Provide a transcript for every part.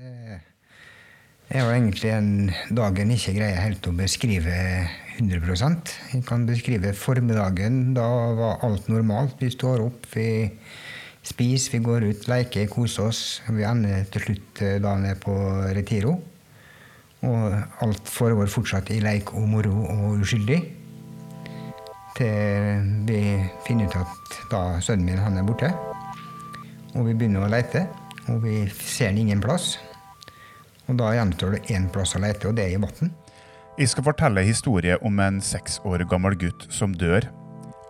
Det er jo egentlig en dagen ikke greier helt å beskrive 100 Jeg kan beskrive formiddagen. Da var alt normalt. Vi står opp, vi spiser, vi går ut, leker, koser oss. Vi ender til slutt eh, da ned på Retiro. Og alt foregår fortsatt i leik og moro og uskyldig. Til vi finner ut at da sønnen min han er borte. Og vi begynner å leite, og vi ser han ingen plass. Og da gjenstår det én plass å lete, og det er i vann. Jeg skal fortelle en historie om en seks år gammel gutt som dør.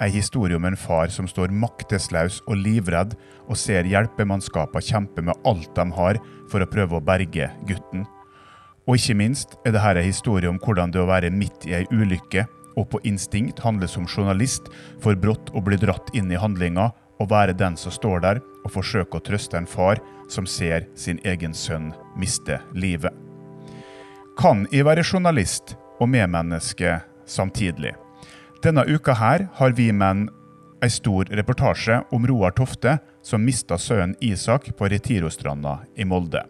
En historie om en far som står maktesløs og livredd og ser hjelpemannskapene kjempe med alt de har for å prøve å berge gutten. Og ikke minst er dette en historie om hvordan det å være midt i ei ulykke og på instinkt handle som journalist for brått å bli dratt inn i handlinga og være den som står der og forsøker å trøste en far som ser sin egen sønn miste livet. Kan jeg være journalist og medmenneske samtidig? Denne uka her har vi menn ei stor reportasje om Roar Tofte som mista sønnen Isak på Retirostranda i Molde.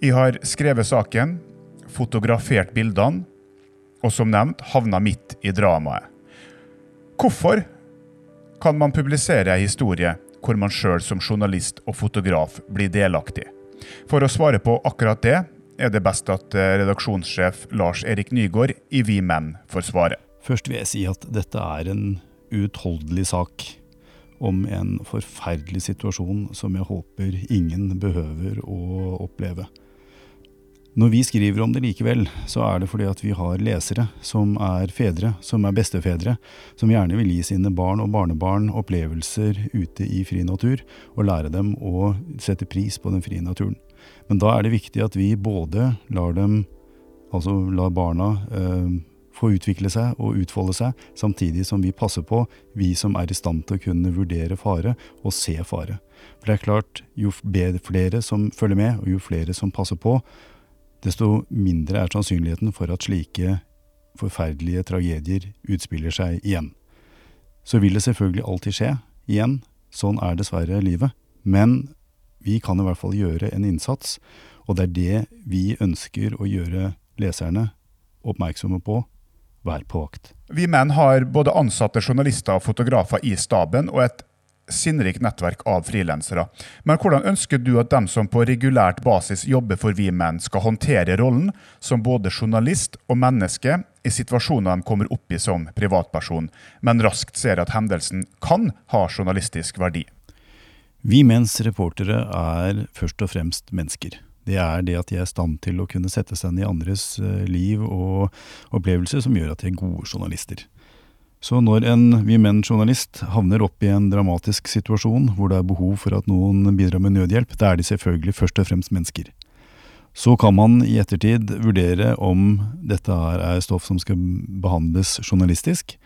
Jeg har skrevet saken, fotografert bildene, og som nevnt havna midt i dramaet. Hvorfor kan man publisere ei historie hvor man sjøl som journalist og fotograf blir delaktig? For å svare på akkurat det er det best at eh, redaksjonssjef Lars Erik Nygaard i Vi Menn får svare. Først vil jeg si at dette er en uutholdelig sak om en forferdelig situasjon som jeg håper ingen behøver å oppleve. Når vi skriver om det likevel, så er det fordi at vi har lesere som er fedre, som er bestefedre, som gjerne vil gi sine barn og barnebarn opplevelser ute i fri natur, og lære dem å sette pris på den frie naturen. Men da er det viktig at vi både lar dem, altså lar barna, eh, få utvikle seg og utfolde seg, samtidig som vi passer på, vi som er i stand til å kunne vurdere fare og se fare. For det er klart, jo flere som følger med, og jo flere som passer på, desto mindre er sannsynligheten for at slike forferdelige tragedier utspiller seg igjen. Så vil det selvfølgelig alltid skje, igjen, sånn er dessverre livet, men vi kan i hvert fall gjøre en innsats, og det er det vi ønsker å gjøre leserne oppmerksomme på. Vær på vakt. Vi menn har både ansatte journalister og fotografer i staben, og et sinnrikt nettverk av frilansere. Men hvordan ønsker du at dem som på regulært basis jobber for Vi Menn, skal håndtere rollen som både journalist og menneske i situasjoner de kommer opp i som privatperson, men raskt ser at hendelsen kan ha journalistisk verdi? Vi menns reportere er først og fremst mennesker. Det er det at de er i stand til å kunne sette seg inn i andres eh, liv og opplevelser som gjør at de er gode journalister. Så når en Vi Menn-journalist havner opp i en dramatisk situasjon hvor det er behov for at noen bidrar med nødhjelp, da er de selvfølgelig først og fremst mennesker. Så kan man i ettertid vurdere om dette er stoff som skal behandles journalistisk,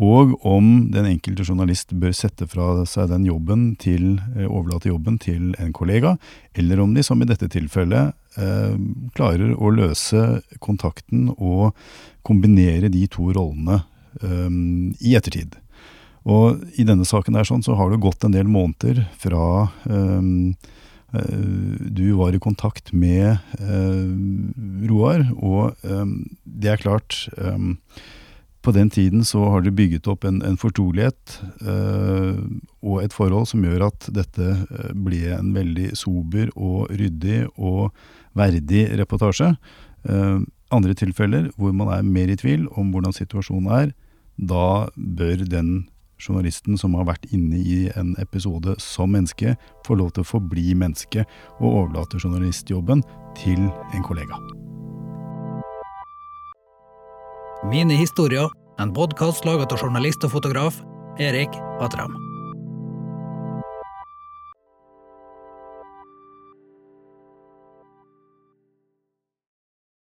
og om den enkelte journalist bør sette fra seg den jobben til, eh, overlate jobben til en kollega, eller om de, som i dette tilfellet, eh, klarer å løse kontakten og kombinere de to rollene um, i ettertid. Og i denne saken der sånn, så har det gått en del måneder fra um, du var i kontakt med uh, Roar, og det er klart På den tiden så har dere bygget opp en, en fortrolighet uh, og et forhold som gjør at dette uh, ble en veldig sober og ryddig og verdig reportasje. Andre tilfeller hvor man er mer i tvil om hvordan situasjonen er, da bør den journalisten som har vært inne i en episode som menneske, få lov til å forbli menneske og overlate journalistjobben til en kollega. Mine historier, en podkast laget av journalist og fotograf Erik Patram.